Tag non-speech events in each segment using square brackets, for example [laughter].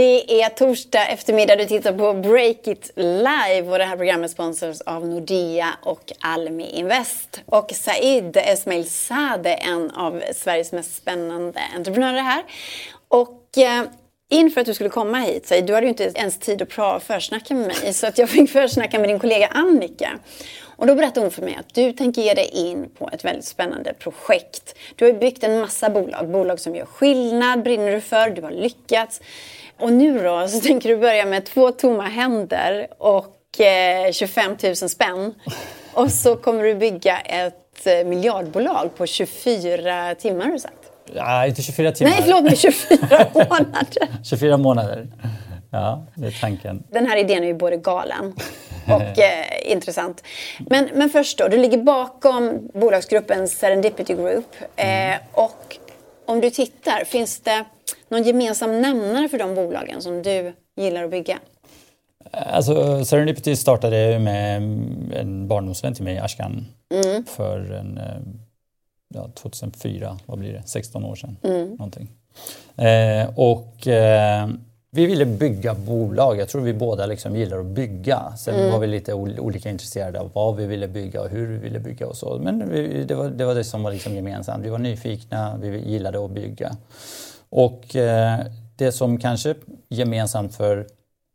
Det är torsdag eftermiddag. Du tittar på Break It Live och det här programmet sponsras av Nordea och Almi Invest. Och Said Esmail Sade, en av Sveriges mest spännande entreprenörer här. Och eh, inför att du skulle komma hit, Said, du hade ju inte ens tid att försnacka med mig, så att jag fick försnacka med din kollega Annika. Och då berättade hon för mig att du tänker ge dig in på ett väldigt spännande projekt. Du har byggt en massa bolag, bolag som gör skillnad, brinner du för, du har lyckats. Och nu då så tänker du börja med två tomma händer och eh, 25 000 spänn. Och så kommer du bygga ett eh, miljardbolag på 24 timmar har du sagt. Nej, inte 24 timmar. Nej, förlåt mig, 24 [laughs] månader. 24 månader. Ja, det är tanken. Den här idén är ju både galen och eh, intressant. Men, men först då, du ligger bakom bolagsgruppen Serendipity Group. Eh, mm. och om du tittar, finns det någon gemensam nämnare för de bolagen som du gillar att bygga? Alltså, Serendipity startade med en barndomsvän till mig, Ashkan, mm. för en, eh, ja, 2004, vad blir det, 16 år sedan. Mm. Någonting. Eh, och eh, vi ville bygga bolag. Jag tror vi båda liksom gillar att bygga. Sen mm. var vi lite olika intresserade av vad vi ville bygga och hur vi ville bygga och så. Men vi, det, var, det, var det som var liksom gemensamt. Vi var nyfikna, vi gillade att bygga. Och eh, det som kanske är gemensamt för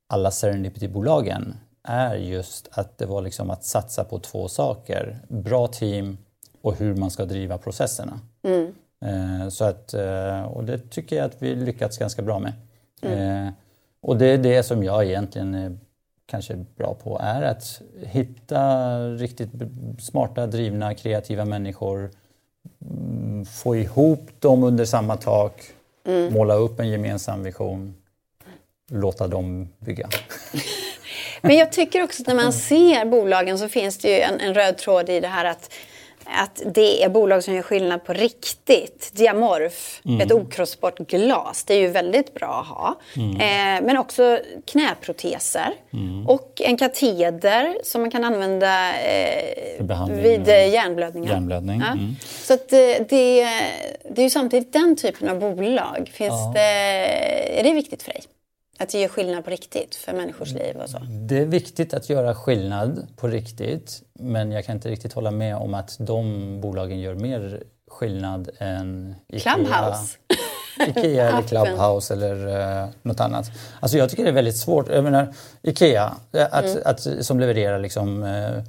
alla Serendipity-bolagen är just att det var liksom att satsa på två saker. Bra team och hur man ska driva processerna. Mm. Eh, så att, eh, och det tycker jag att vi lyckats ganska bra med. Mm. Och det är det som jag egentligen är kanske bra på, är att hitta riktigt smarta, drivna, kreativa människor, mm, få ihop dem under samma tak Mm. Måla upp en gemensam vision, låta dem bygga. [laughs] Men jag tycker också att när man ser bolagen så finns det ju en, en röd tråd i det här att att det är bolag som gör skillnad på riktigt. Diamorf, mm. ett okrossbart glas, det är ju väldigt bra att ha. Mm. Eh, men också knäproteser mm. och en kateder som man kan använda eh, vid eh, hjärnblödningar. hjärnblödning. Ja. Mm. Så att, det, det är ju samtidigt den typen av bolag. Finns ja. det, är det viktigt för dig? Att det gör skillnad på riktigt för människors liv och så? Det är viktigt att göra skillnad på riktigt. Men jag kan inte riktigt hålla med om att de bolagen gör mer skillnad än Ikea. Clubhouse? [laughs] Ikea eller Clubhouse eller uh, något annat. Alltså jag tycker det är väldigt svårt. Jag menar, Ikea, eh, att, mm. att, som levererar liksom uh,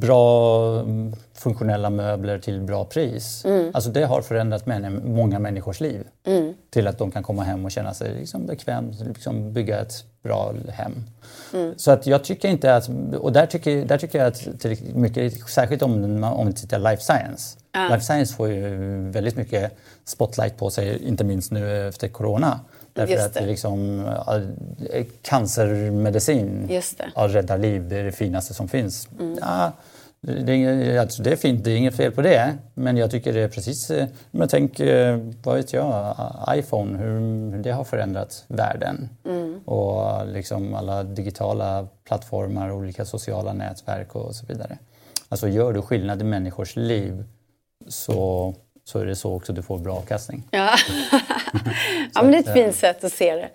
bra funktionella möbler till bra pris. Mm. Alltså det har förändrat många människors liv. Mm. Till att de kan komma hem och känna sig liksom bekvämt, liksom bygga ett bra hem. Mm. Så att jag tycker inte att, och där tycker, där tycker jag att mycket, särskilt om, om vi tittar life science. Life science får ju väldigt mycket spotlight på sig, inte minst nu efter corona. Därför Just att det. liksom, cancermedicin Just det. räddar liv, det är det finaste som finns. Mm. Ja, det, är, alltså det är fint, det är inget fel på det. Men jag tycker det är precis... Eh, men tänk, eh, vad vet jag, iPhone, hur det har förändrat världen. Mm. Och liksom alla digitala plattformar, olika sociala nätverk och så vidare. Alltså gör du skillnad i människors liv så så är det så också du får bra avkastning. Ja, [laughs] ja men det är ett fint sätt att se det.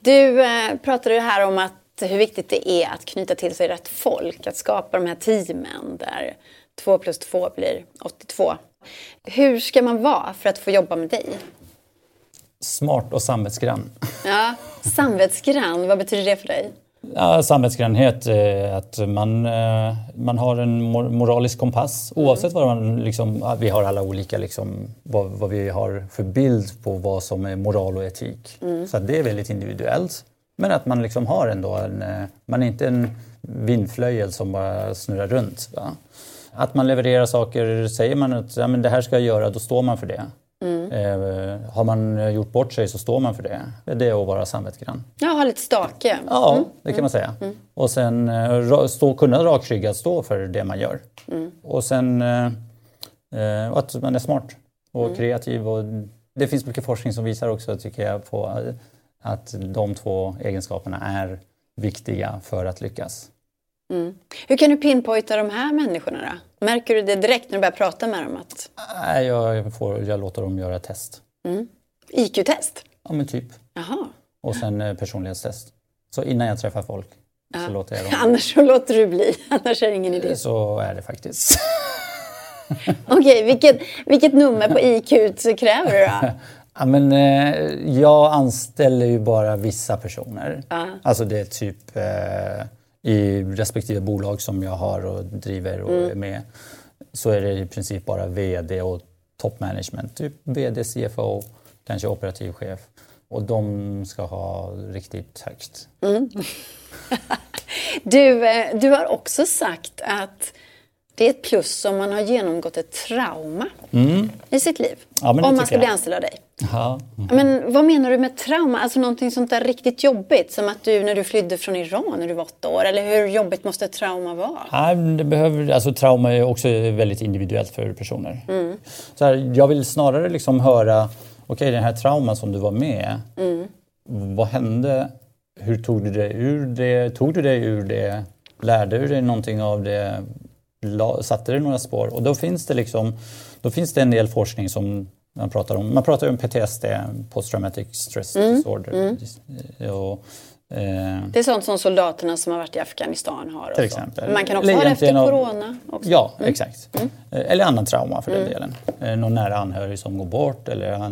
Du eh, pratade här om att hur viktigt det är att knyta till sig rätt folk, att skapa de här teamen där två plus två blir 82. Hur ska man vara för att få jobba med dig? Smart och samvetsgrann. Ja, samvetsgrann, vad betyder det för dig? Ja, samvetsgrannhet, eh, att man, eh, man har en moralisk kompass oavsett vad man... Liksom, vi har alla olika, liksom, vad, vad, vi har för bild på vad som är moral och etik. Mm. Så det är väldigt individuellt. Men att man liksom har ändå en... Eh, man är inte en vindflöjel som bara snurrar runt. Va? Att man levererar saker, säger man att ja, men det här ska jag göra, då står man för det. Mm. Har man gjort bort sig så står man för det. Det är att vara samvetsgrann. Ja, ha lite stake. Ja, mm. det kan man säga. Mm. Och sen eh, stå, kunna rakryggat stå för det man gör. Mm. Och sen eh, att man är smart och mm. kreativ. Och det finns mycket forskning som visar också, tycker jag, på att de två egenskaperna är viktiga för att lyckas. Mm. Hur kan du pinpointa de här människorna då? Märker du det direkt när du börjar prata med dem? Att... Nej, jag, får, jag låter dem göra test. Mm. IQ-test? Ja, men typ. Jaha. och sen eh, personlighetstest. Så innan jag träffar folk så låter jag dem... [laughs] Annars så låter du bli. [laughs] Annars är det ingen idé. Så är det faktiskt. [laughs] Okej, vilket, vilket nummer på IQ så kräver du då? Ja, men, eh, jag anställer ju bara vissa personer. Alltså det är typ eh, i respektive bolag som jag har och driver och är med så är det i princip bara VD och toppmanagement. Typ VD, CFO, kanske operativ chef. Och de ska ha riktigt högt. [laughs] Du, eh, du har också sagt att det är ett plus om man har genomgått ett trauma i sitt liv. Mm. Ja, om man ska jag. bli anställd av dig. Ja. Men vad menar du med trauma? Alltså någonting sånt där riktigt jobbigt? Som att du när du flydde från Iran när du var åtta år? Eller hur jobbigt måste ett trauma vara? Nej, det behöver, alltså, trauma är också väldigt individuellt för personer. Så här, jag vill snarare liksom höra, okej den här trauman som du var med, vad hände? Hur tog du dig ur det? Tog du dig ur det? Lärde du dig någonting av det? Satte det några spår? Och då finns det liksom, då finns det en del forskning som man pratar om. Man pratar om PTSD, Post Traumatic Stress Disorder. Och, eh, Det är sånt som soldaterna som har varit i Afghanistan har. Till exempel. Man kan också ha det efter av- corona. Också. Ja, exakt. Eh, Eller annan trauma för den delen. Eh, Någon nära anhörig som går bort eller eh,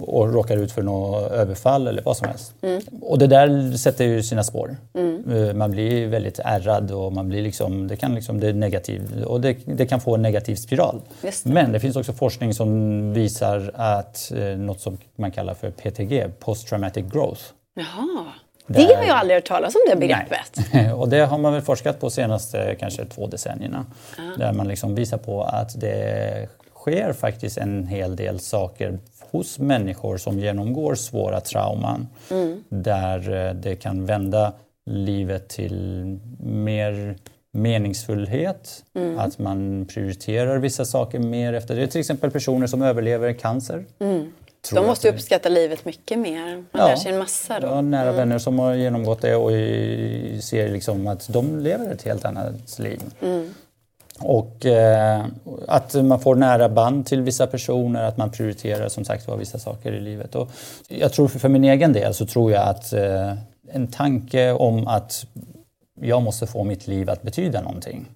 och råkar ut för något överfall eller vad som helst. Och det där sätter ju sina spår. Eh, Man blir väldigt ärrad och man blir liksom, det kan liksom, det är negativt och det, det kan få en negativ spiral. Det. Men det finns också forskning som visar att eh, något som man kallar för PTG, Post Traumatic Growth, Jaha. Det har jag aldrig hört talas om det begreppet. Nej. [laughs] Och det har man väl forskat på senaste kanske två decennierna. Där man liksom visar på att det sker faktiskt en hel del saker hos människor som genomgår svåra trauman. Där eh, det kan vända livet till mer meningsfullhet, att man prioriterar vissa saker mer efter det. Till exempel personer som överlever cancer. Tror De måste det- uppskatta livet mycket mer. Man Ja. lär sig en massa då. Jag har nära vänner som har genomgått det och ser liksom att de lever ett helt annat liv. Och eh, att man får nära band till vissa personer, att man prioriterar som sagt var vissa saker i livet. Och jag tror för, min egen del så tror jag att eh, en tanke om att jag måste få mitt liv att betyda någonting.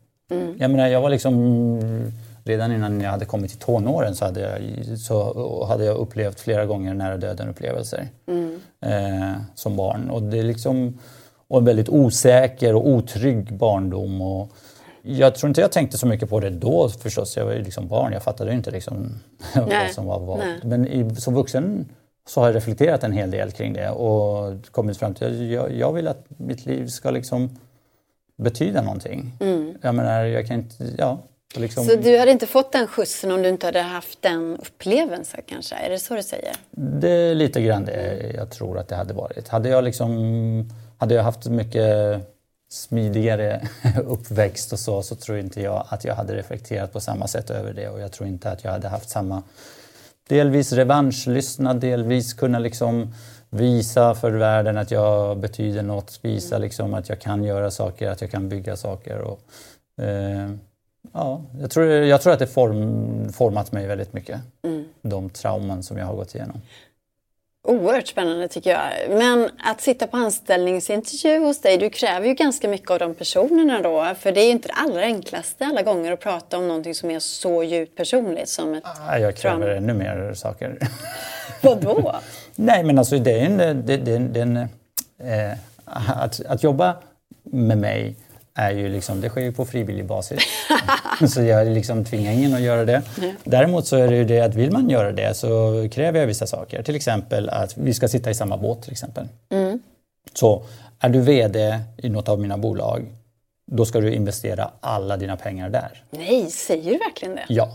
Jag menar, jag var liksom Redan innan jag hade kommit till tonåren så hade jag, så hade jag upplevt flera gånger nära döden-upplevelser eh, som barn. Och det är liksom och en väldigt osäker och otrygg barndom. Och jag tror inte jag tänkte så mycket på det då förstås. Jag var ju liksom barn, jag fattade inte liksom [laughs] Nej, vad som var vad. nej. Men i, som vuxen så har jag reflekterat en hel del kring det och kommit fram till att jag, jag vill att mitt liv ska liksom betyda någonting. Jag menar, jag kan inte... Ja, liksom, Så du hade inte fått den skjutsen om du inte hade haft den upplevelsen kanske? Är det så du säger? Det är lite grann det jag tror att det hade varit. Hade jag, liksom, hade jag haft mycket smidigare [laughs] uppväxt och så, så tror inte jag att jag hade reflekterat på samma sätt över det och jag tror inte att jag hade haft samma delvis revanschlystnad, delvis kunna liksom visa för världen att jag betyder något, visa liksom att jag kan göra saker, att jag kan bygga saker. Och, eh, ja, jag, tror, jag tror att det form, format mig väldigt mycket, de trauman som jag har gått igenom. Oerhört spännande tycker jag. Men att sitta på anställningsintervju hos dig, du kräver ju ganska mycket av de personerna då. För det är ju inte det allra enklaste alla gånger att prata om någonting som är så djupt personligt som ett Ah, Jag kräver trauma. ännu mer saker. [laughs] [laughs] Vadå? Nej, men alltså det är en... Det, det, det, en eh, att, att jobba med mig är ju liksom, det sker ju på frivillig basis. [laughs] så jag liksom tvingar ingen att göra det. Däremot så är det ju det att vill man göra det så kräver jag vissa saker. Till exempel att vi ska sitta i samma båt till exempel. Så är du VD i något av mina bolag, då ska du investera alla dina pengar där. Nej, säger du verkligen det? Ja.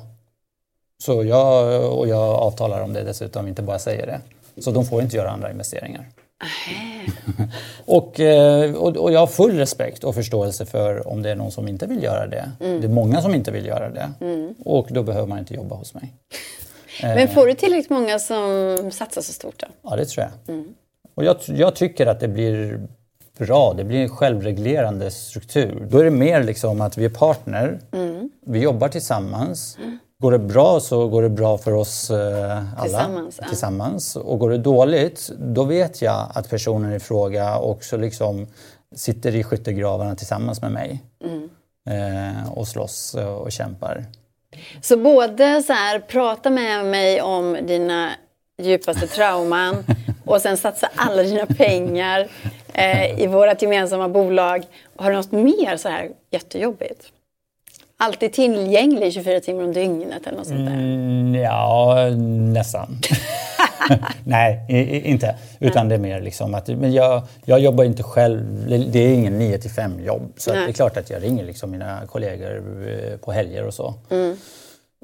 Så jag, och jag avtalar om det dessutom, inte bara säger det. Så de får inte göra andra investeringar. [laughs] och, eh, och, och jag har full respekt och förståelse för om det är någon som inte vill göra det. Det är många som inte vill göra det. Och då behöver man inte jobba hos mig. [laughs] Men får du tillräckligt många som satsar så stort då? Ja, det tror jag. Och jag, jag tycker att det blir bra. Det blir en självreglerande struktur. Då är det mer liksom att vi är partner. Vi jobbar tillsammans. Går det bra så går det bra för oss eh, alla Tillsammans, tillsammans. Och går det dåligt, då vet jag att personen i fråga också liksom sitter i skyttegravarna tillsammans med mig. Mm. Eh, och slåss och kämpar. Så både så här, prata med mig om dina djupaste trauman [laughs] och sen satsa alla dina pengar eh, i vårt gemensamma bolag. Har du något mer så här jättejobbigt? Alltid tillgänglig 24 timmar om dygnet eller något sånt där? Mm, ja, nästan. [laughs] Nej, inte. Utan det är mer liksom att men jag, jag jobbar inte själv. Det är ingen 9 till 5 jobb. Så det är klart att jag ringer liksom mina kollegor eh, på helger och så.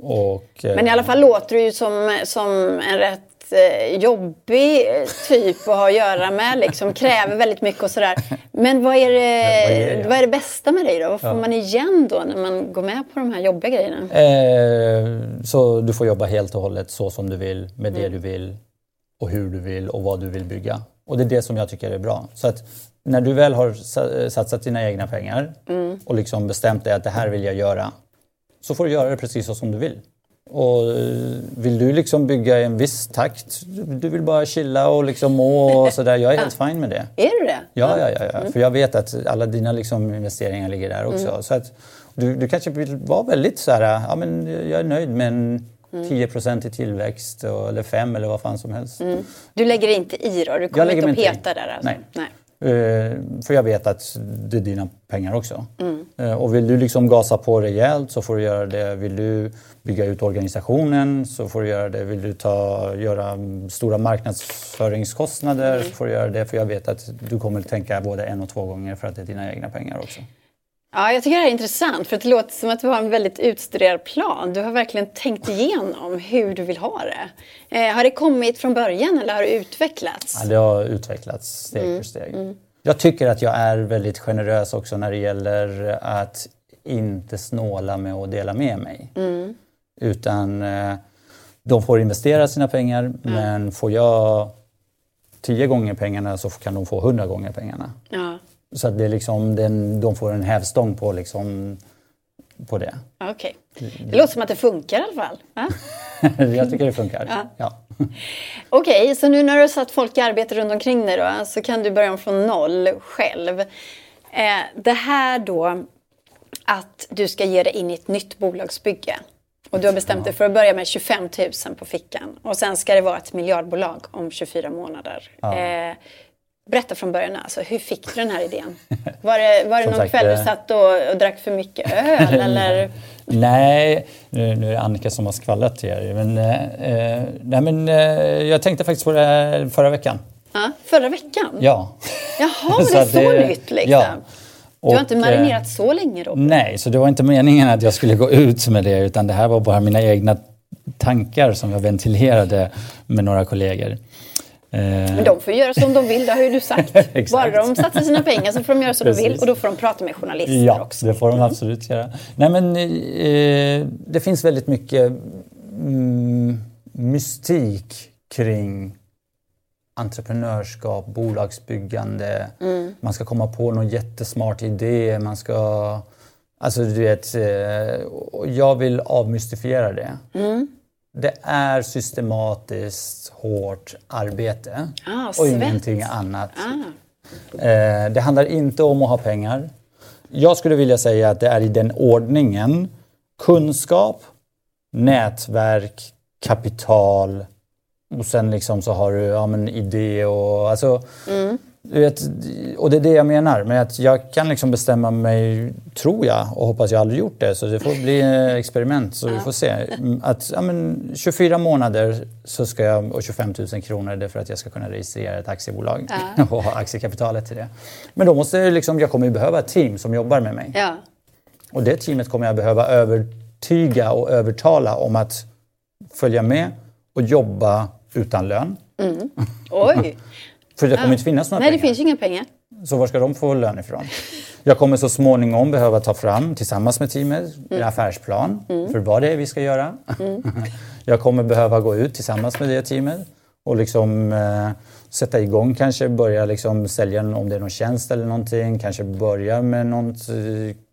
Och, eh, Men i alla fall låter du ju som, som en rätt eh, jobbig typ att ha att göra med. Liksom, kräver väldigt mycket och sådär. Men vad är, det, vad är det? vad är det bästa med dig då? Vad får man igen då när man går med på de här jobbiga grejerna? Eh, så du får jobba helt och hållet så som du vill, med Mm. det du vill och hur du vill och vad du vill bygga. Och det är det som jag tycker är bra. Så att när du väl har sa- satsat dina egna pengar Mm. och liksom bestämt dig att det här vill jag göra, så får du göra det precis så som du vill. Och eh, vill du liksom bygga i en viss takt, du vill bara chilla och liksom må och sådär, jag är helt [laughs] fine med det. Är du det? Ja, ja, ja, ja. för jag vet att alla dina liksom investeringar ligger där också. Så att du, du kanske vill vara väldigt så här, ja men jag är nöjd med en 10 i tillväxt och, eller 5 eller vad fan som helst. Du lägger inte i då? Du kommer lägger inte mig och inte i. petar där alltså? Nej. Eh, för jag vet att det är dina pengar också. Mm. Eh, och vill du liksom gasa på rejält så får du göra det. Vill du bygga ut organisationen så får du göra det. Vill du ta, göra mm, stora marknadsföringskostnader så får du göra det. För jag vet att du kommer tänka både en och två gånger för att det är dina egna pengar också. Ja, jag tycker det här är intressant för det låter som att du har en väldigt utstuderad plan. Du har verkligen tänkt igenom hur du vill ha det. Eh, har det kommit från början eller har det utvecklats? Ja, det har utvecklats steg för steg. Jag tycker att jag är väldigt generös också när det gäller att inte snåla med att dela med mig. Utan eh, de får investera sina pengar men får jag tio gånger pengarna så kan de få hundra gånger pengarna. Ja, Så att det är liksom, den, de får en hävstång på, liksom, på det. okej. Det låter som att det funkar i alla fall. Ja? [laughs] jag tycker det funkar. Ja. Ja. [laughs] Okej, så nu när du har satt folk i arbete runt omkring dig då, så kan du börja om från noll själv. Eh, det här då, att du ska ge dig in i ett nytt bolagsbygge. Och du har bestämt dig för att börja med 25 000 på fickan. Och sen ska det vara ett miljardbolag om 24 månader. Eh, berätta från början, alltså, hur fick du den här idén? [laughs] Var det, var det någon sagt, kväll du eh, satt och, och drack för mycket öl? [laughs] eller? Nej, nu, nu är det Annika som har skvallrat till er. Men, eh, nej, men, eh, jag tänkte faktiskt på det här förra veckan. Ja, förra veckan? Ja. Jaha, [laughs] det Så är att så det- nytt liksom. ja. Du har inte eh, marinerat så länge då? Nej, så det var inte meningen att jag skulle gå ut med det utan det här var bara mina egna tankar som jag ventilerade med några kollegor. Eh, Men de får göra som de vill, det har ju du sagt. [laughs] Bara de satsar sina pengar så får de göra som de vill Precis. och då får de prata med journalister Ja, också. det får de absolut göra. Nej, men, eh, det finns väldigt mycket mm, mystik kring entreprenörskap, bolagsbyggande. Man ska komma på någon jättesmart idé. Man ska... Alltså du vet, eh, jag vill avmystifiera det. Det är systematiskt hårt arbete Ah, och ingenting annat. Ah. Eh, det handlar inte om att ha pengar. Jag skulle vilja säga att det är i den ordningen kunskap, nätverk, kapital och sen liksom så har du ja, men idé och alltså du vet, och det är det jag menar med att jag kan liksom bestämma mig, tror jag, och hoppas jag aldrig gjort det, så det får bli ett experiment så vi får se. Mm, Att ja, men 24 månader så ska jag, och 25 000 kronor det är för att jag ska kunna registrera ett aktiebolag [laughs] och ha aktiekapitalet till det. Men då måste jag liksom, jag kommer behöva ett team som jobbar med mig. Ja. Och det teamet kommer jag behöva övertyga och övertala om att följa med och jobba utan lön. Oj! [laughs] För det kommer inte finnas några Nej, det pengar. finns ju inga pengar. Så var ska de få lön ifrån? Jag kommer så småningom behöva ta fram, tillsammans med teamet, en affärsplan för vad det är vi ska göra. [laughs] Jag kommer behöva gå ut tillsammans med det teamet och liksom eh, sätta igång, kanske börja liksom sälja om det är någon tjänst eller någonting, kanske börja med något eh,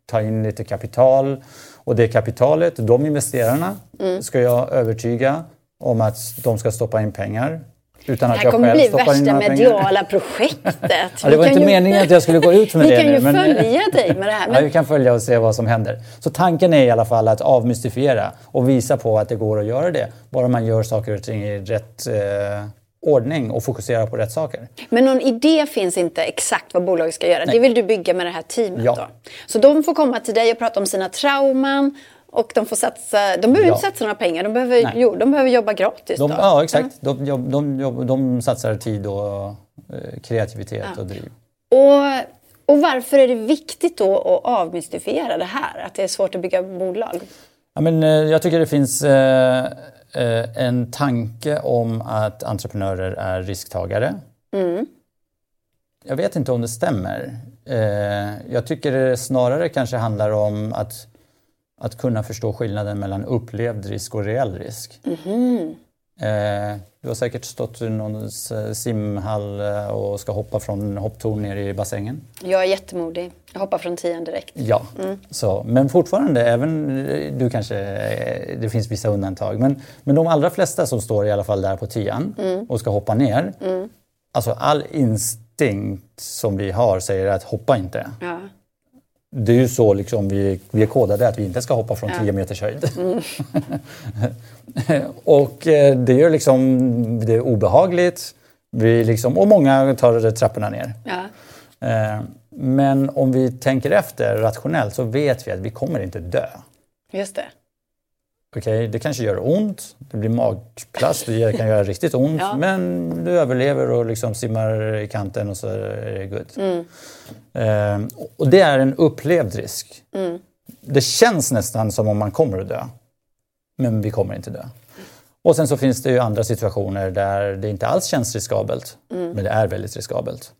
ta in lite kapital och det kapitalet, de investerarna, Mm. ska jag övertyga om att de ska stoppa in pengar. Utan Det att här jag kommer bli värsta mediala projektet. Ja, det var Vi kan inte ju- meningen att jag skulle gå ut med [laughs] Vi det kan nu. ju men- följa dig med det här. Ja, Men vi kan följa och se vad som händer. Så tanken är i alla fall att avmystifiera och visa på att det går att göra det. Bara man gör saker och ting i rätt eh, ordning och fokuserar på rätt saker. Men någon idé finns inte exakt vad bolaget ska göra. Det vill du bygga med det här teamet Ja. då. Så de får komma till dig och prata om sina trauman och de får satsa, de behöver Ja. inte satsa några pengar, de behöver, Nej. jo, de behöver jobba gratis De, ja, exakt. De, de, de, de, de satsar tid och eh, kreativitet och driv. Och, och varför är det viktigt då att avmystifiera det här? Att det är svårt att bygga bolag? Ja, men, eh, jag tycker det finns eh, eh, en tanke om att entreprenörer är risktagare. Jag vet inte om det stämmer. Eh, jag tycker det snarare kanske handlar om att, att kunna förstå skillnaden mellan upplevd risk och reell risk. Eh, du har säkert stått i någon s- simhall eh, och ska hoppa från hopptorn ner i bassängen. Jag är jättemodig. Jag hoppar från tian direkt. Ja, så, men fortfarande, även eh, du kanske, eh, det finns vissa undantag, men, men de allra flesta som står i alla fall där på tian och ska hoppa ner, alltså all instinkt som vi har säger att hoppa inte. Ja. Det är ju så liksom vi, vi är kodade att vi inte ska hoppa från 10 meters höjd. [laughs] och eh, det gör liksom, det är obehagligt, vi liksom, och många tar trapporna ner. Ja. Eh, Men om vi tänker efter rationellt så vet vi att vi kommer inte dö. Just det. Okej, Det kanske gör ont, det blir magplast, det kan göra riktigt ont, Ja. men du överlever och liksom simmar i kanten och så är det good. Mm. Eh, och det är en upplevd risk. Mm. Det känns nästan som om man kommer att dö, men vi kommer inte dö. Och sen så finns det ju andra situationer där det inte alls känns riskabelt, Mm. men det är väldigt riskabelt.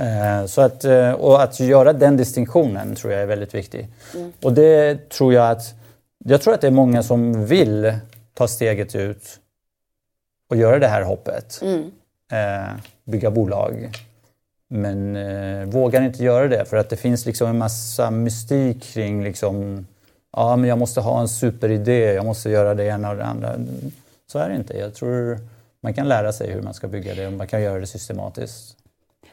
Eh, Så att, eh, och att göra den distinktionen tror jag är väldigt viktig. Mm. Och det tror jag att, jag tror att det är många som vill ta steget ut och göra det här hoppet. Mm. Eh, bygga bolag. Men eh, vågar inte göra det för att det finns liksom en massa mystik kring liksom, ja men jag måste ha en superidé, jag måste göra det ena och det andra. Så är det inte. Jag tror man kan lära sig hur man ska bygga det och man kan göra det systematiskt.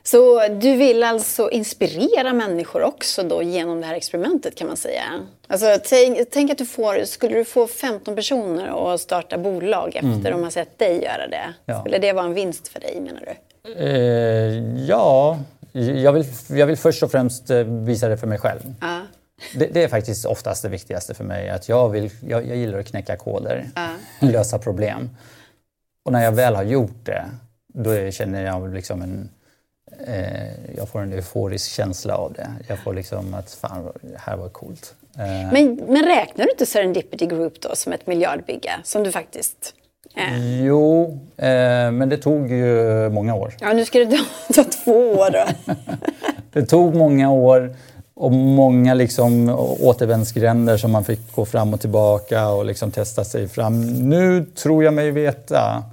Så du vill alltså inspirera människor också då genom det här experimentet kan man säga? Alltså, tänk, tänk att du får, skulle du få 15 personer att starta bolag efter de har sett dig göra det? Mm. Ja. Skulle det vara en vinst för dig menar du? Eh, ja, jag vill, jag vill först och främst eh, visa det för mig själv. Ja. Det, det är faktiskt oftast det viktigaste för mig. Att jag, vill, jag, jag gillar att knäcka koder, [laughs] lösa problem. Och när jag väl har gjort det, då känner jag liksom en... Eh, jag får en euforisk känsla av det. Jag får liksom att fan, det här var coolt. Eh, Men, men räknar du inte Serendipity Group då som ett miljardbygge? Som du faktiskt... Eh. Jo, eh, men det tog ju många år. Ja, nu ska det ta, [laughs] två år då. [laughs] Det tog många år och många liksom återvändsgränder som man fick gå fram och tillbaka och liksom testa sig fram. Nu tror jag mig veta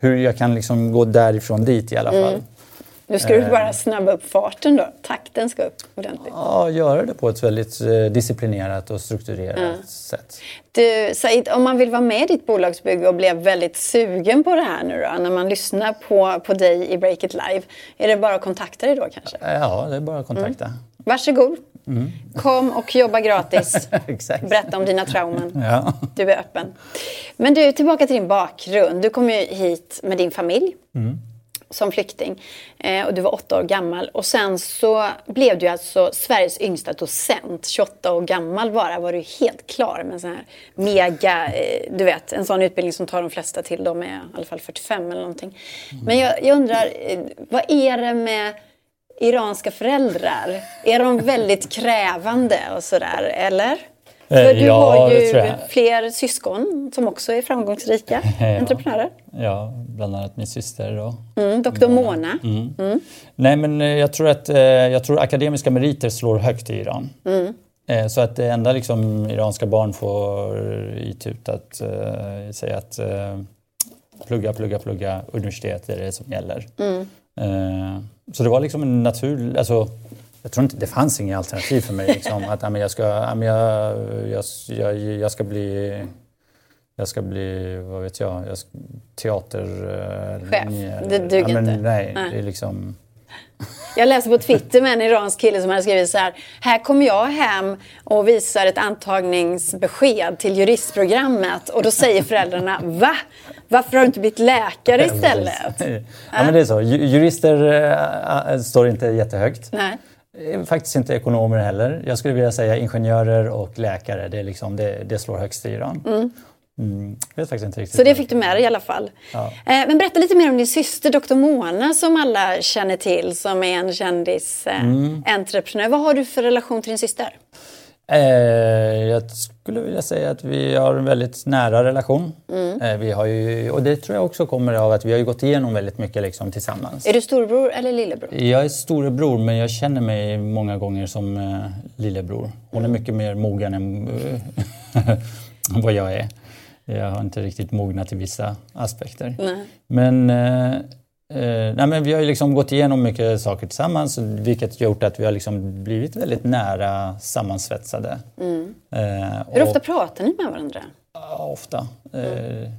hur jag kan liksom gå därifrån dit i alla fall. Nu ska du bara snabba upp farten då. Takten ska upp ordentligt. Ja, göra det på ett väldigt eh, disciplinerat och strukturerat sätt. Du, Said, om man vill vara med i ditt bolagsbygge och blev väldigt sugen på det här nu då, när man lyssnar på, på dig i Break It Live, är det bara att kontakta dig då kanske? Ja, det är bara att kontakta. Varsågod. Kom och jobba gratis. [laughs] Berätta om dina trauman. Ja. Du är öppen. Men du, tillbaka till din bakgrund. Du kom ju hit med din familj som flykting. Eh, och du var åtta år gammal. Och sen så blev du alltså Sveriges yngsta docent. 28 år gammal bara var du helt klar med en sån här mega, eh, du vet, en sån utbildning som tar de flesta till de är i alla fall 45 eller någonting. Men jag, jag undrar, eh, vad är det med iranska föräldrar? Är de väldigt krävande och sådär, eller? För du Eh, ja, har ju fler syskon som också är framgångsrika [laughs] entreprenörer. Ja, bland annat min syster. Då. Mm, Dr Mona. Nej, men eh, jag tror att eh, jag tror akademiska meriter slår högt i Iran. Eh, Så att det enda liksom, iranska barn får itut att eh, säga att eh, plugga, plugga, plugga, universitet är det som gäller. Eh, så det var liksom en naturlig, alltså jag tror inte, det fanns inget alternativ för mig. Liksom, att ja, men jag, ska, ja, men jag, jag, jag, jag ska bli jag ska bli, vad vet jag, jag ska, teater... Eh, Chef? Det duger ja, men, inte? Nej, nej, det är liksom... Jag läste på Twitter med en iransk kille som hade skrivit så här. Här kommer jag hem och visar ett antagningsbesked till juristprogrammet och då säger föräldrarna [laughs] Va? Varför har du inte blivit läkare istället? Ja, men det är så. Jurister äh, står inte jättehögt. Nej. Faktiskt inte ekonomer heller. Jag skulle vilja säga ingenjörer och läkare. Det, är liksom, det, det slår högst i Iran. Mm. Mm, vet faktiskt inte riktigt. Så det fick du med dig i alla fall. Ja. Eh, men berätta lite mer om din syster Dr. Mona som alla känner till som är en kändisentreprenör. Eh, mm. Vad har du för relation till din syster? Eh, jag skulle vilja säga att vi har en väldigt nära relation. Mm. Eh, vi har ju, och det tror jag också kommer av att vi har gått igenom väldigt mycket liksom, tillsammans. Är du storebror eller lillebror? Jag är storebror men jag känner mig många gånger som eh, lillebror. Hon är mycket mer mogen än [laughs] vad jag är. Jag har inte riktigt mognat i vissa aspekter. Nej. Men, eh, eh, nej, men vi har ju liksom gått igenom mycket saker tillsammans vilket gjort att vi har liksom blivit väldigt nära sammansvetsade. Mm. Eh, Hur ofta pratar ni med varandra? ofta. Mm.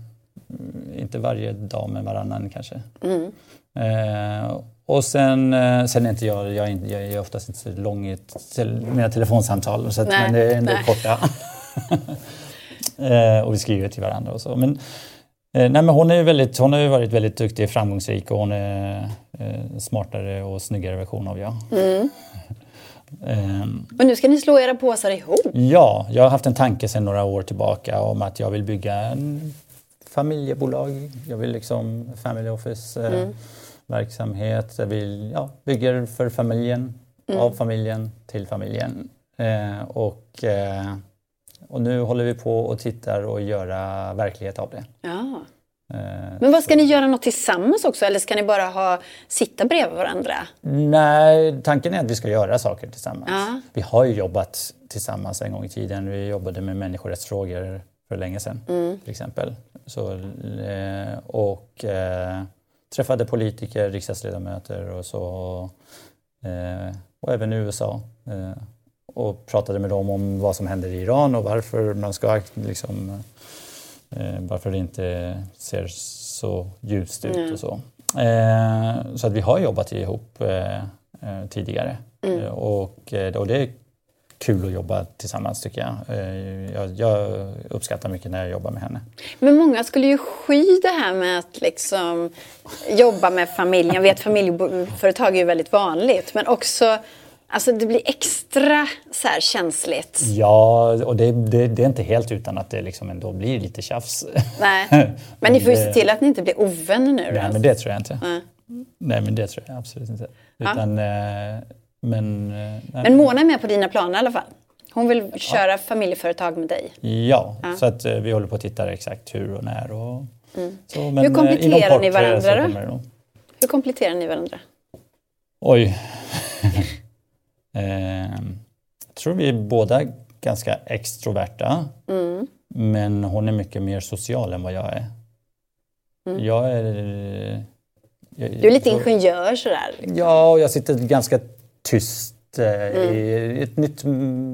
inte varje dag men varannan kanske. Mm. Eh, och sen, eh, sen är inte jag, jag, är, jag är oftast inte så lång i mina telefonsamtal så att, men det är ändå nej. korta. [laughs] Eh, och vi skriver till varandra och så. Men, eh, nej, men hon, är väldigt, hon har ju varit väldigt duktig och framgångsrik och hon är eh, smartare och snyggare version av jag. Mm. Um, [laughs] Men nu ska ni slå era påsar ihop? Ja, jag har haft en tanke sedan några år tillbaka om att jag vill bygga en familjebolag. Jag vill liksom family office eh, mm. verksamhet. Jag vill, ja, bygger för familjen, mm. av familjen till familjen. Eh, och eh, och nu håller vi på och tittar och göra verklighet av det. Ja. Eh, Men vad ska ni göra något tillsammans också eller ska ni bara ha, sitta bredvid varandra? Nej, tanken är att vi ska göra saker tillsammans. Ja. Vi har ju jobbat tillsammans en gång i tiden. Vi jobbade med människorättsfrågor för länge sedan mm. till exempel. Så, eh, och eh, träffade politiker, riksdagsledamöter och så. Eh, och även i USA. Eh, och pratade med dem om vad som händer i Iran och varför man ska liksom, eh, varför det inte ser så ljust ut mm. och så. Eh, så att vi har jobbat ihop eh, tidigare mm. Och, och det är kul att jobba tillsammans tycker jag. jag. jag. uppskattar mycket när jag jobbar med henne. Men många skulle ju sky det här med att liksom jobba med familjen. Jag vet familjeföretag är ju väldigt vanligt men också Alltså det blir extra så känsligt. Ja, och det, det, det, är inte helt utan att det liksom ändå blir lite tjafs. Nej, [laughs] men ni får ju se till att ni inte blir ovänner nu. Nej, men det tror jag inte. Nej. Nej, men det tror jag absolut inte. Utan, ja. Eh, men, eh, men Mona är med på dina planer i alla fall? Hon vill köra ja. familjeföretag med dig? Ja, ja, så att eh, vi håller på att titta exakt hur och när. Och, mm. så, hur kompletterar ni varandra då? Hur kompletterar ni varandra? Oj. [laughs] Eh, jag tror vi är båda ganska extroverta. Mm. Men hon är mycket mer social än vad jag är. Mm. Jag är... Jag, du är lite ingenjör sådär? Liksom. Ja, och jag sitter ganska tyst. Eh, mm. I ett nytt,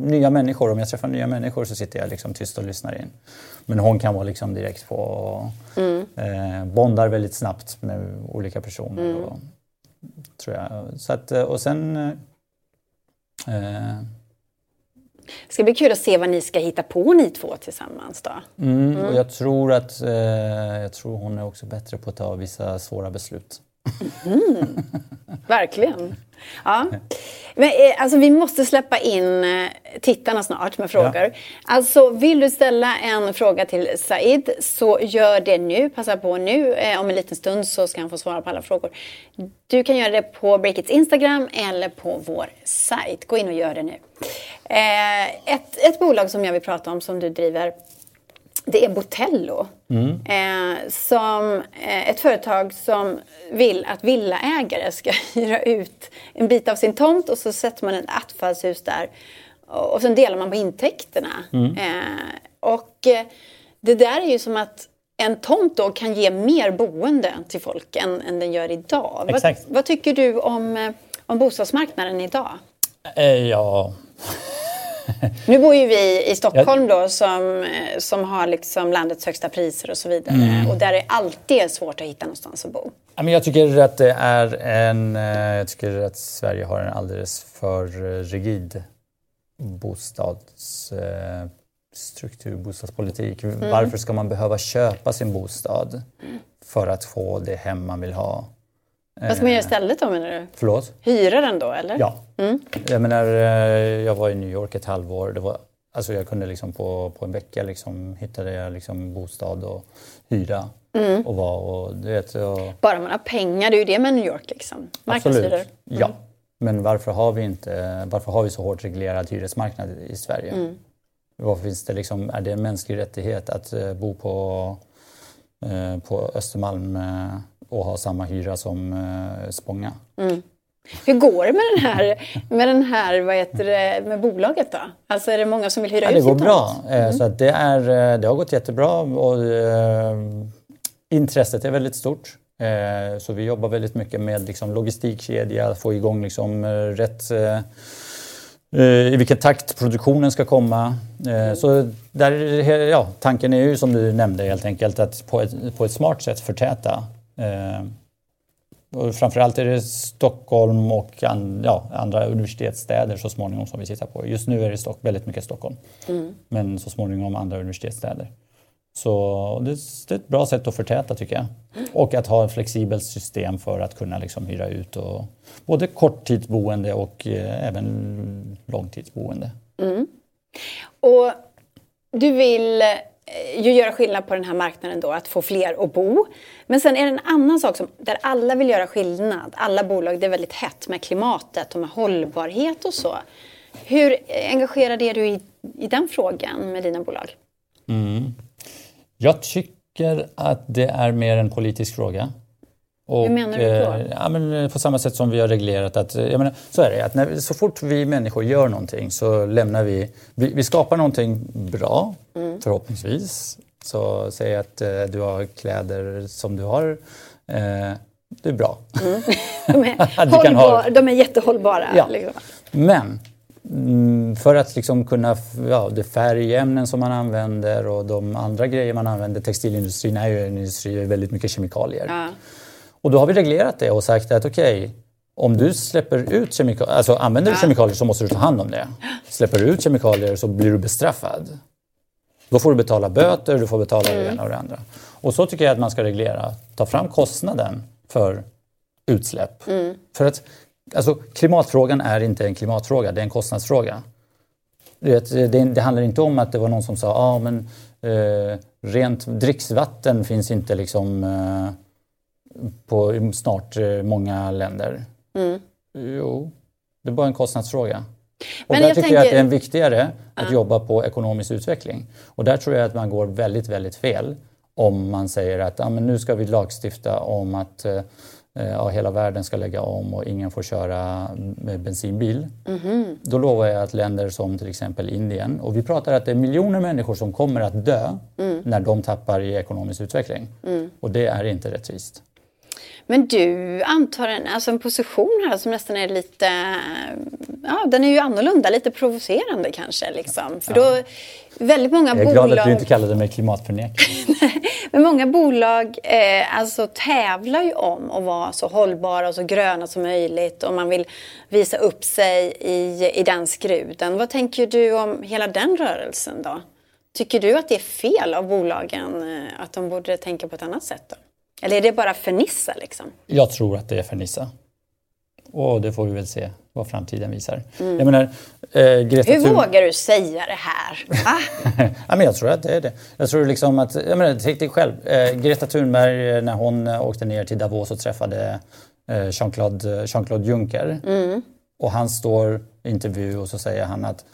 nya människor, om jag träffar nya människor så sitter jag liksom tyst och lyssnar in. Men hon kan vara liksom direkt på och mm. eh, bondar väldigt snabbt med olika personer. Mm. Och, tror jag. Så att, och sen Eh. Det ska bli kul att se vad ni ska hitta på ni två tillsammans då. Mm, mm. Och jag tror att eh, jag tror hon är också bättre på att ta vissa svåra beslut. Mm. Verkligen. Ja. Men, eh, alltså, vi måste släppa in eh, tittarna snart med frågor. Ja. Alltså, vill du ställa en fråga till Said så gör det nu. Passa på nu. Eh, om en liten stund så ska han få svara på alla frågor. Du kan göra det på Breakits Instagram eller på vår sajt. Gå in och gör det nu. Ett, ett bolag som jag vill prata om som du driver det är Botello. Mm. Eh, som eh, ett företag som vill att villaägare ska [laughs] hyra ut en bit av sin tomt och så sätter man ett attfallshus där. Och, och sen delar man på intäkterna. Mm. Eh, och eh, det där är ju som att en tomt då kan ge mer boende till folk än, än den gör idag. Vad, vad, tycker du om, eh, om bostadsmarknaden idag? Eh, ja, [laughs] Nu bor ju vi i Stockholm då som, eh, som har liksom landets högsta priser och så vidare. Mm. Och där det alltid är svårt att hitta någonstans att bo. Jag tycker att det är en... eh, Jag tycker att Sverige har en alldeles för eh, rigid bostadsstruktur, bostadspolitik. Varför ska man behöva köpa sin bostad för att få det hem man vill ha? Vad ska man göra istället då menar du? Förlåt? Hyra den då eller? Ja. Jag menar, eh, jag var i New York ett halvår. Det var, alltså jag kunde liksom på, på en vecka liksom, hittade jag liksom bostad och hyra. Och var och, du vet, och, Bara man har pengar, det är ju det med New York liksom. Absolut. Ja. Men varför har vi inte, varför har vi så hårt reglerad hyresmarknad i Sverige? Varför finns det liksom, är det en mänsklig rättighet att eh, bo på, eh, på Östermalm eh, och ha samma hyra som eh, Spånga? Hur går det med den här, med, den här vad heter det, med bolaget då? Alltså är det många som vill hyra Ja, ut det går bra. Eh, Så att det, är, eh, det har gått jättebra och eh, intresset är väldigt stort. Eh, Så vi jobbar väldigt mycket med liksom logistikkedja, få igång liksom eh, rätt eh, i vilken takt produktionen ska komma. Eh, Så där, ja, tanken är ju som du nämnde helt enkelt att på ett, på ett smart sätt förtäta. Eh, Och framförallt är det Stockholm och an, ja, andra universitetsstäder så småningom som vi tittar på. Just nu är det Stock, väldigt mycket Stockholm. Men så småningom andra universitetsstäder. Så det, det är ett bra sätt att förtäta tycker jag. Och att ha ett flexibelt system för att kunna liksom hyra ut och, både korttidsboende och eh, även långtidsboende. Och du vill Eh, ju göra skillnad på den här marknaden då, att få fler att bo. Men sen är det en annan sak som, där alla vill göra skillnad. Alla bolag, det är väldigt hett med klimatet och med hållbarhet och så. Hur engagerad är du i, i den frågan med dina bolag? Mm. Jag tycker att det är mer en politisk fråga. Och, Hur menar du då? eh, Ja, men eh, på samma sätt som vi har reglerat att, eh, jag menar, så är det, att när, så fort vi människor gör någonting så lämnar vi, vi, vi skapar någonting bra, Mm. förhoppningsvis. Så säg att eh, du har kläder som du har, eh, det är bra. [laughs] De är, kan ha- hållbar, de är jättehållbara. Ja. Liksom. Men mm, för att liksom kunna, ja, det färgämnen som man använder och de andra grejer man använder, textilindustrin är ju en industri med väldigt mycket kemikalier. Ja. Och då har vi reglerat det och sagt att okej, om du släpper ut kemikalier, alltså använder du kemikalier så måste du ta hand om det. Släpper du ut kemikalier så blir du bestraffad. Då får du betala böter, du får betala det ena och det andra. Och så tycker jag att man ska reglera. Ta fram kostnaden för utsläpp. För att alltså, klimatfrågan är inte en klimatfråga, det är en kostnadsfråga. Du vet, det, det handlar inte om att det var någon som sa ah, men eh, rent dricksvatten finns inte liksom eh, på snart eh, många länder. Jo, det är bara en kostnadsfråga. Och Men där jag tycker jag att tänker- det är viktigare att jobba på ekonomisk utveckling. Och där tror jag att man går väldigt, väldigt fel om man säger att ah, men nu ska vi lagstifta om att eh, ja, hela världen ska lägga om och ingen får köra med bensinbil. Då lovar jag att länder som till exempel Indien, och vi pratar att det är miljoner människor som kommer att dö när de tappar i ekonomisk utveckling. Och det är inte rättvist. Men du antar en, alltså en position här som nästan är lite, ja den är ju annorlunda, lite provocerande kanske. Liksom. För då, väldigt många Jag är bolag... glad att du inte kallade mig klimatförnekare. [laughs] Men många bolag eh, alltså, tävlar ju om att vara så hållbara och så gröna som möjligt och man vill visa upp sig i, i den skruden. Vad tänker du om hela den rörelsen då? Tycker du att det är fel av bolagen eh, att de borde tänka på ett annat sätt? Då? Eller är det bara fernissa liksom? Jag tror att det är Fernissa. Och det får vi väl se vad framtiden visar. Jag menar, eh, Greta Hur Thun- vågar du säga det här? [laughs] Ja, men jag tror att det är det. Jag tror liksom att, jag menar, tänk dig själv. Eh, Greta Thunberg eh, när hon eh, åkte ner till Davos och träffade eh, Jean-Claude Jean Juncker. Och han står i intervju och så säger han att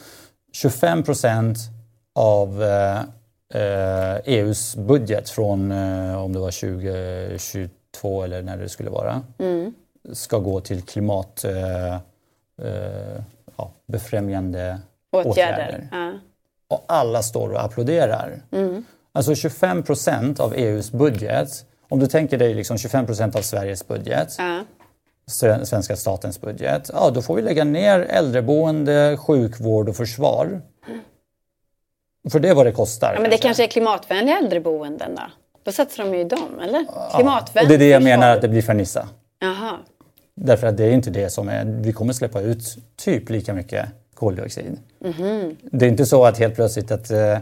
25 procent av eh, eh, EUs budget från eh, om det var 2022 eller när det skulle vara ska gå till klimat eh, eh, ja, Åtgärder. åtgärder. Ja. Och alla står och applåderar. Alltså 25 procent av EUs budget, om du tänker dig liksom 25 procent av Sveriges budget, Ja. svenska statens budget, ja då får vi lägga ner äldreboende, sjukvård och försvar. För det är vad det kostar. Ja, men det kanske är klimatvänliga äldreboenden då? Då satsar de ju i dem, eller? Klimatvänligt Och det är det jag menar att det blir fernissa. Jaha. Därför att det är inte det som är, vi kommer släppa ut typ lika mycket koldioxid. Det är inte så att helt plötsligt att eh,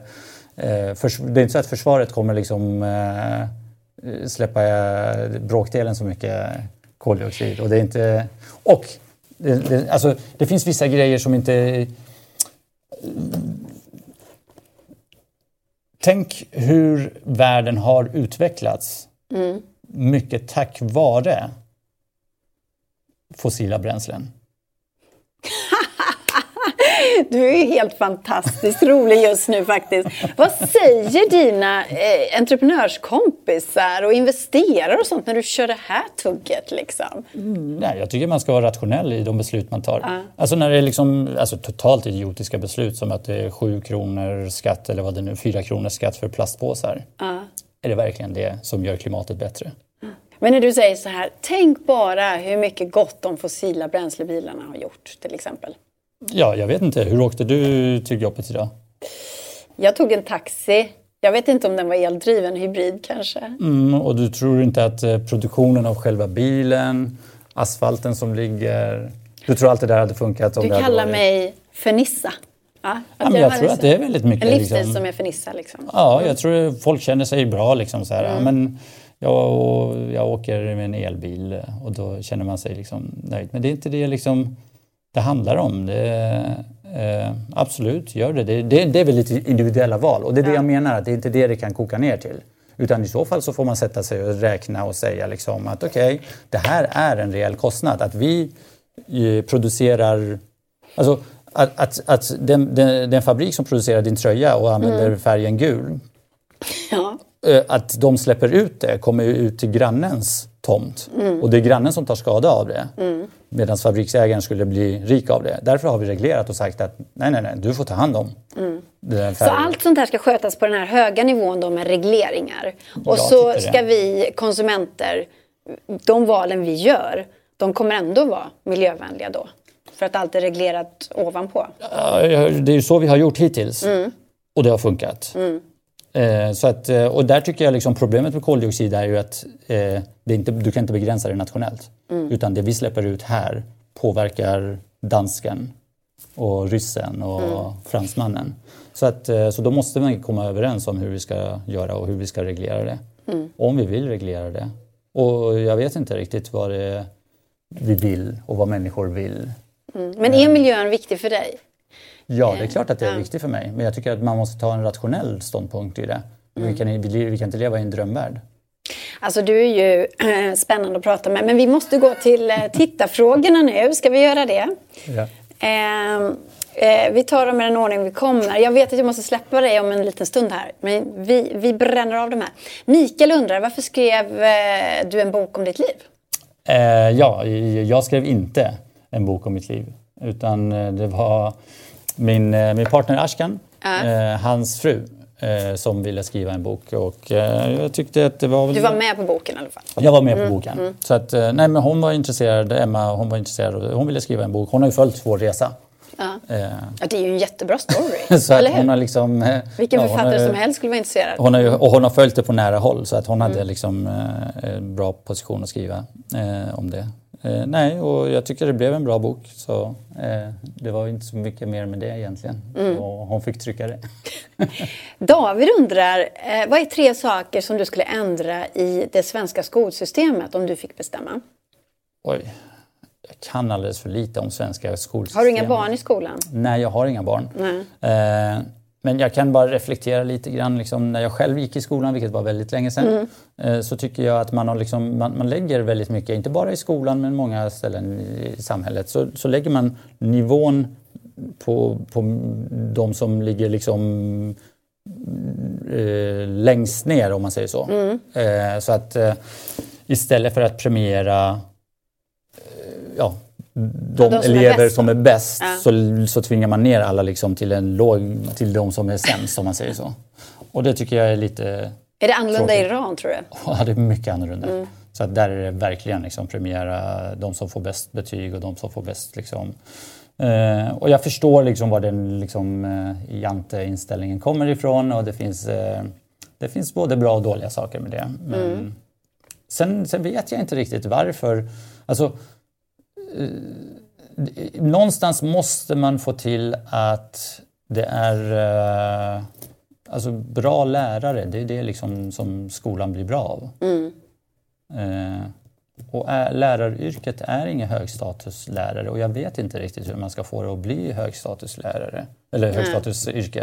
eh, förs- det är inte så att försvaret kommer liksom eh, släppa eh, bråkdelen så mycket koldioxid. Och det är inte... Och det, det, alltså, det finns vissa grejer som inte... Tänk hur världen har utvecklats. Mycket tack vare fossila bränslen. [laughs] Du är ju helt fantastiskt rolig just nu faktiskt. Vad säger dina eh, entreprenörskompisar och investerare och sånt när du kör det här tugget liksom? Nej, jag tycker man ska vara rationell i de beslut man tar. Alltså när det är liksom, alltså totalt idiotiska beslut som att det är 7 kronor skatt eller vad det nu 4 kronor skatt för plastpåsar. Är det verkligen det som gör klimatet bättre? Men när du säger så här, tänk bara hur mycket gott de fossila bränslebilarna har gjort till exempel. Ja, jag vet inte. Hur åkte du till jobbet idag? Jag tog en taxi. Jag vet inte om den var eldriven, hybrid kanske. Mm, och du tror inte att eh, produktionen av själva bilen, asfalten som ligger... Du tror allt det där hade funkat om Du kallar varit... mig för Nissa. Ja, Ja, men jag tror en- att det är väldigt mycket... En livsstil liksom- som är för Nissa liksom. Ja, jag tror folk känner sig bra. Liksom, så här. Mm. Ja, men jag, jag åker med en elbil och då känner man sig liksom nöjd. Men det är inte det liksom, det handlar om. Det, eh, absolut, gör det. Det, det. det är väl lite individuella val och det är det jag menar, att det är inte det det kan koka ner till. Utan i så fall så får man sätta sig och räkna och säga liksom att okej, det här är en reell kostnad. Att vi eh, producerar Alltså, att, att, att den, den, den fabrik som producerar din tröja och använder Mm. färgen gul, Ja. Eh, att de släpper ut det kommer ju ut till grannens tomt. Mm. Och det är grannen som tar skada av det. Medan fabriksägaren skulle bli rik av det. Därför har vi reglerat och sagt att nej, nej, nej, du får ta hand om den Mm. Så färgen. allt sånt här ska skötas på den här höga nivån då med regleringar. Och Jag så ska vi konsumenter, de valen vi gör, de kommer ändå vara miljövänliga då. För att allt är reglerat ovanpå. Det är ju så vi har gjort hittills. Mm. Och det har funkat. Eh, så att, eh, och där tycker jag liksom problemet med koldioxid är ju att eh, det är inte, du kan inte begränsa det nationellt. Mm. Utan det vi släpper ut här påverkar dansken och ryssen och Mm. fransmannen. Så, att, eh, så då måste man komma överens om hur vi ska göra och hur vi ska reglera det. Mm. Om vi vill reglera det. Och jag vet inte riktigt vad det vi vill och vad människor vill. Men är miljön viktig för dig? Ja, det är klart att det är viktigt för mig. Men jag tycker att man måste ta en rationell ståndpunkt i det. Vi, kan, vi, vi kan inte leva i en drömvärld. Alltså du är ju eh, spännande att prata med. Men vi måste gå till eh, tittarfrågorna nu. Ska vi göra det? Ja. Eh, vi tar dem i den ordning vi kommer. Jag vet att jag måste släppa dig om en liten stund här. Men vi, vi bränner av de här. Mikael undrar, varför skrev eh, du en bok om ditt liv? Eh, ja, jag skrev inte en bok om mitt liv. Utan eh, det var min, eh, min partner Ashkan, eh, hans fru, eh, som ville skriva en bok. Och jag tyckte att det var... väl- Du var med på boken i alla fall. Jag var med på boken. Så att, nej, men hon var intresserad, Emma, hon var intresserad. Hon ville skriva en bok. Hon har ju följt vår resa. Ja. Eh, Ja, det är ju en jättebra story. [laughs] så att hon har liksom... Vilken ja, författare har- som helst skulle vara intresserad. Hon har ju, och hon har följt det på nära håll så att hon hade liksom eh, en bra position att skriva eh, om det. Eh, nej, och jag tycker det blev en bra bok så eh, det var inte så mycket mer med det egentligen. Och hon fick trycka det. [laughs] David undrar, eh, vad är tre saker som du skulle ändra i det svenska skolsystemet om du fick bestämma? Oj, jag kan alldeles för lite om svenska skolsystemet. Har du inga barn i skolan? Nej, jag har inga barn. Men jag kan bara reflektera lite grann. Liksom, när jag själv gick i skolan, vilket var väldigt länge sedan, eh, så tycker jag att man, har liksom, man, man lägger väldigt mycket, inte bara i skolan men många ställen i samhället, så, så lägger man nivån på, på de som ligger liksom eh, längst ner om man säger så. Eh, så att eh, istället för att premiera eh, ja, de, de som är elever bäst som är bäst Ja. så, så tvingar man ner alla liksom till, en låg, till de som är sämst om man säger så. Och det tycker jag är lite, Är det annorlunda i. Iran tror du? ja, det är mycket annorlunda. Mm. Så att där är det verkligen liksom premiera de som får bäst betyg och de som får bäst liksom, Eh, och jag förstår liksom var den liksom, eh, jante-inställningen kommer ifrån och det finns, eh, det finns både bra och dåliga saker med det. Men mm. sen, sen vet jag inte riktigt varför. Alltså, någonstans måste man få till att det är eh, alltså bra lärare. Det är det liksom som skolan blir bra av. Mm. Eh, och läraryrket är ingen högstatuslärare och jag vet inte riktigt hur man ska få det att bli högstatuslärare eller högstatusyrke.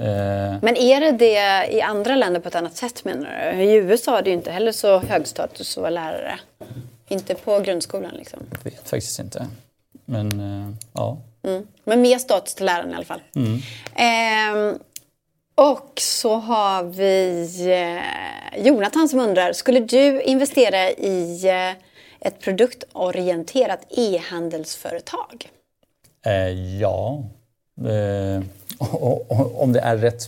Eh, Men är det det i andra länder på ett annat sätt menar du? I USA är det ju inte heller så högstatus att vara lärare. Inte på grundskolan liksom. Jag vet faktiskt inte. Men eh, ja. Mm. Men mer status till läraren i alla fall. Mm. Eh, och så har vi eh, Jonathan som undrar, skulle du investera i eh, ett produktorienterat e-handelsföretag? Eh, ja, eh, om det är rätt.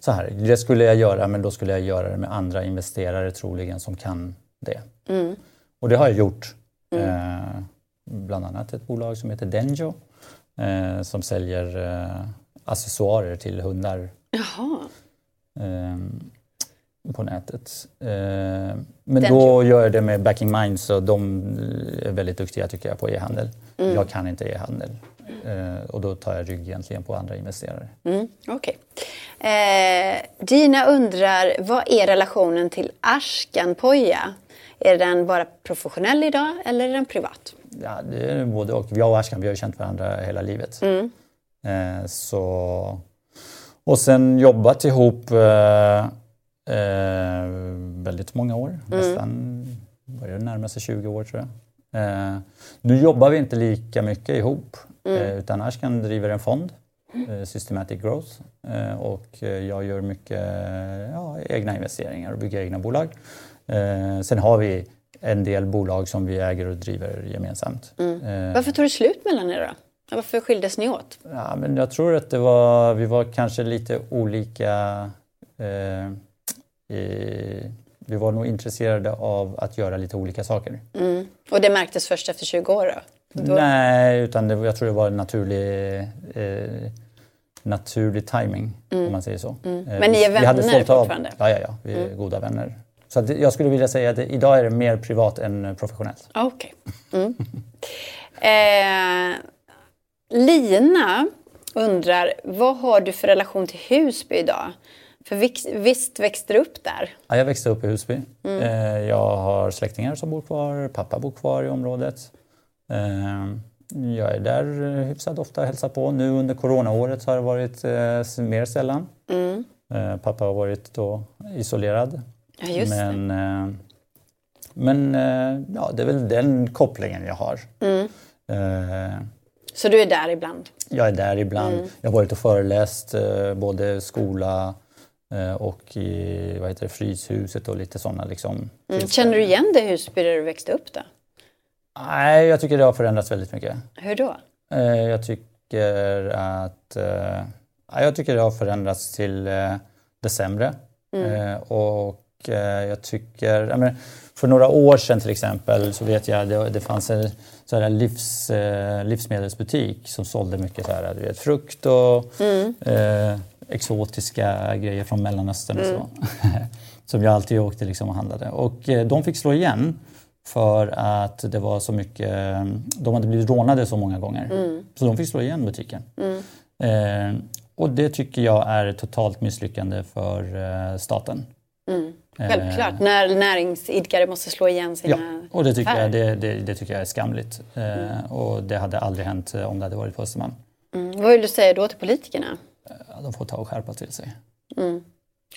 Så här, det skulle jag göra, men då skulle jag göra det med andra investerare troligen som kan det. Mm. Och det har jag gjort. Mm. Eh, bland annat ett bolag som heter Denjo eh, som säljer eh, accessoarer till hundar Jaha. Ehm, på nätet. Ehm, men Den då gör jag det med Backing Mind så de är väldigt duktiga tycker jag på e-handel. Mm. Jag kan inte e-handel. Och då tar jag rygg egentligen på andra investerare. Mm, okay. eh, Dina undrar, vad är relationen till Ashkan Poja? Är den bara professionell idag eller är den privat? Ja, det är både och. Jag och Ashkan vi har känt varandra hela livet. Mm. Eh, så och sen jobbat ihop eh, eh, väldigt många år. Mm. Nästan börjar närma sig 20 år tror jag. Eh, nu jobbar vi inte lika mycket ihop mm. eh, utan Ashkan driver en fond, eh, Systematic Growth. Och jag gör mycket ja, egna investeringar och bygger egna bolag. Eh, sen har vi en del bolag som vi äger och driver gemensamt. Mm. Varför tog det slut mellan er då? Varför skildes ni åt? Ja, men jag tror att det var, vi var kanske lite olika. Eh, i, vi var nog intresserade av att göra lite olika saker. Mm. Och det märktes först efter 20 år? Då? då... Nej, utan det, jag tror det var en naturlig, eh, naturlig timing mm. om man säger så. Mm. Eh, men ni är vänner fortfarande? Ja, ja, ja, vi är mm. goda vänner. Så jag skulle vilja säga att idag är det mer privat än professionellt. Okej. Okay. Mm. eh, Lina undrar, vad har du för relation till Husby idag? För visst växte du upp där? Ja, jag växte upp i Husby. Mm. Eh, jag har släktingar som bor kvar, pappa bor kvar i området. Eh, jag är där hyfsat ofta och hälsar på. Nu under coronaåret har det varit eh, mer sällan. Mm. Pappa har varit då isolerad. Ja, men, det. men ja, det är väl den kopplingen jag har. Mm. Så du är där ibland? Jag är där ibland. Mm. Jag har varit och föreläst eh, både skola eh, och i vad heter det, Fryshuset och lite sådana. Liksom, mm. Känner du igen det Husby där du växte upp då? Nej, jag tycker det har förändrats väldigt mycket. Hur då? Eh, jag tycker att eh, jag tycker det har förändrats till eh, det sämre. Mm. Eh, och jag tycker, jag menar, för några år sedan till exempel så vet jag det, det fanns en så här livs, eh, livsmedelsbutik som sålde mycket så här, du vet, frukt och mm. eh, exotiska grejer från Mellanöstern mm. och så. [laughs] som jag alltid åkte liksom och handlade. Och eh, de fick slå igen för att det var så mycket, de hade blivit rånade så många gånger. Mm. Så de fick slå igen butiken. Mm. Eh, och det tycker jag är ett totalt misslyckande för eh, staten. Mm. Självklart, eh, när näringsidkare måste slå igen sina Ja, och det tycker, jag, det, det, det, tycker jag är skamligt. Mm. Och det hade aldrig hänt eh, om det hade varit på Östermalm. Mm. Vad vill du säga då till politikerna? De får ta och skärpa till sig. Mm.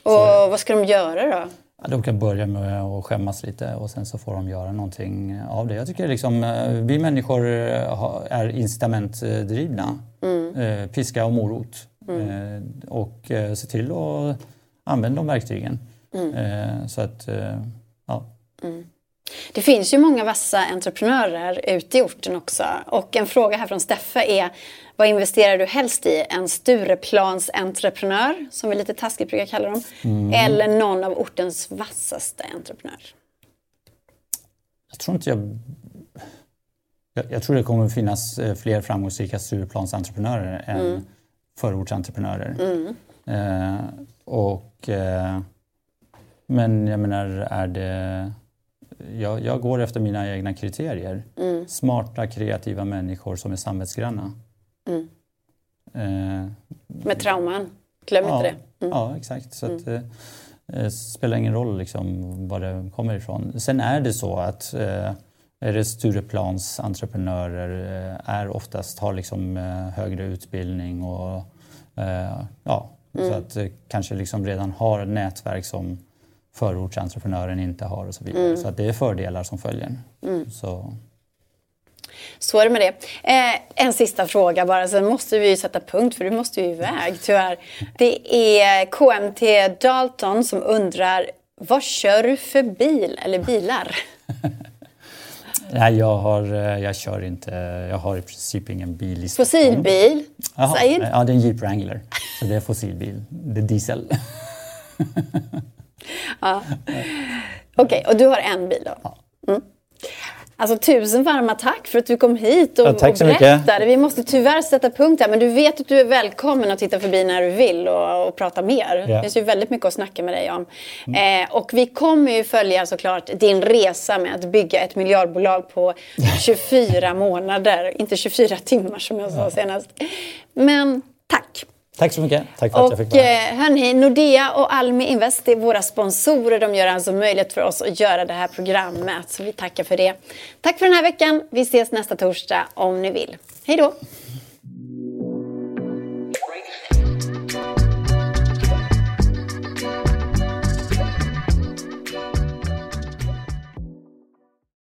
Och så, vad ska de göra då? De kan börja med att skämmas lite och sen så får de göra någonting av det. Jag tycker liksom, vi människor är incitamentdrivna. Mm. Piska och morot. Mm. Och se till att använda de verktygen. Mm. Eh, så att, eh, ja. Mm. Det finns ju många vassa entreprenörer ute i orten också. Och en fråga här från Steffe är vad investerar du helst i? En Stureplansentreprenör, som vi lite taskigt brukar kalla dem, mm. eller någon av ortens vassaste entreprenörer? Jag tror inte jag... Jag, jag tror det kommer finnas eh, fler framgångsrika Stureplansentreprenörer än mm. förortsentreprenörer. Mm. Eh, och, eh, men jag menar, är det... Jag, jag går efter mina egna kriterier. Mm. Smarta, kreativa människor som är samvetsgranna. Mm. Eh, Med trauman, glöm ja, inte det. Mm. Ja, exakt. Så att, mm. eh, spelar ingen roll liksom, var det kommer ifrån. Sen är det så att eh, är det Stureplans entreprenörer eh, är oftast har liksom eh, högre utbildning och eh, ja, mm. så att kanske liksom redan har ett nätverk som förortsentreprenören inte har och så vidare. Mm. Så det är fördelar som följer. Mm. Så. Så är det med det. Eh, en sista fråga bara, sen måste vi ju sätta punkt för du måste ju iväg tyvärr. Det är KMT Dalton som undrar, vad kör du för bil eller bilar? [laughs] Nej, jag, har, eh, jag kör inte. Jag har i princip ingen bil i Fossilbil? Jaha, ja, det är en Jeep Wrangler. Så det är fossilbil. Det är diesel. [laughs] ja. Okej, okay, och du har en bil då? Mm. Alltså tusen varma tack för att du kom hit och, ja, tack så och berättade. Mycket. Vi måste tyvärr sätta punkt här men du vet att du är välkommen att titta förbi när du vill och, och prata mer. Ja. Det finns ju väldigt mycket att snacka med dig om. Mm. Eh, och vi kommer ju följa såklart din resa med att bygga ett miljardbolag på [laughs] 24 månader. Inte 24 timmar som jag sa senast. Men tack! Tack så mycket. Tack för att och, jag fick vara här. Eh, hörni, Nordea och Almi Invest är våra sponsorer. De gör alltså möjligt för oss att göra det här programmet. Så vi tackar för det. Tack för den här veckan. Vi ses nästa torsdag om ni vill. Hej då!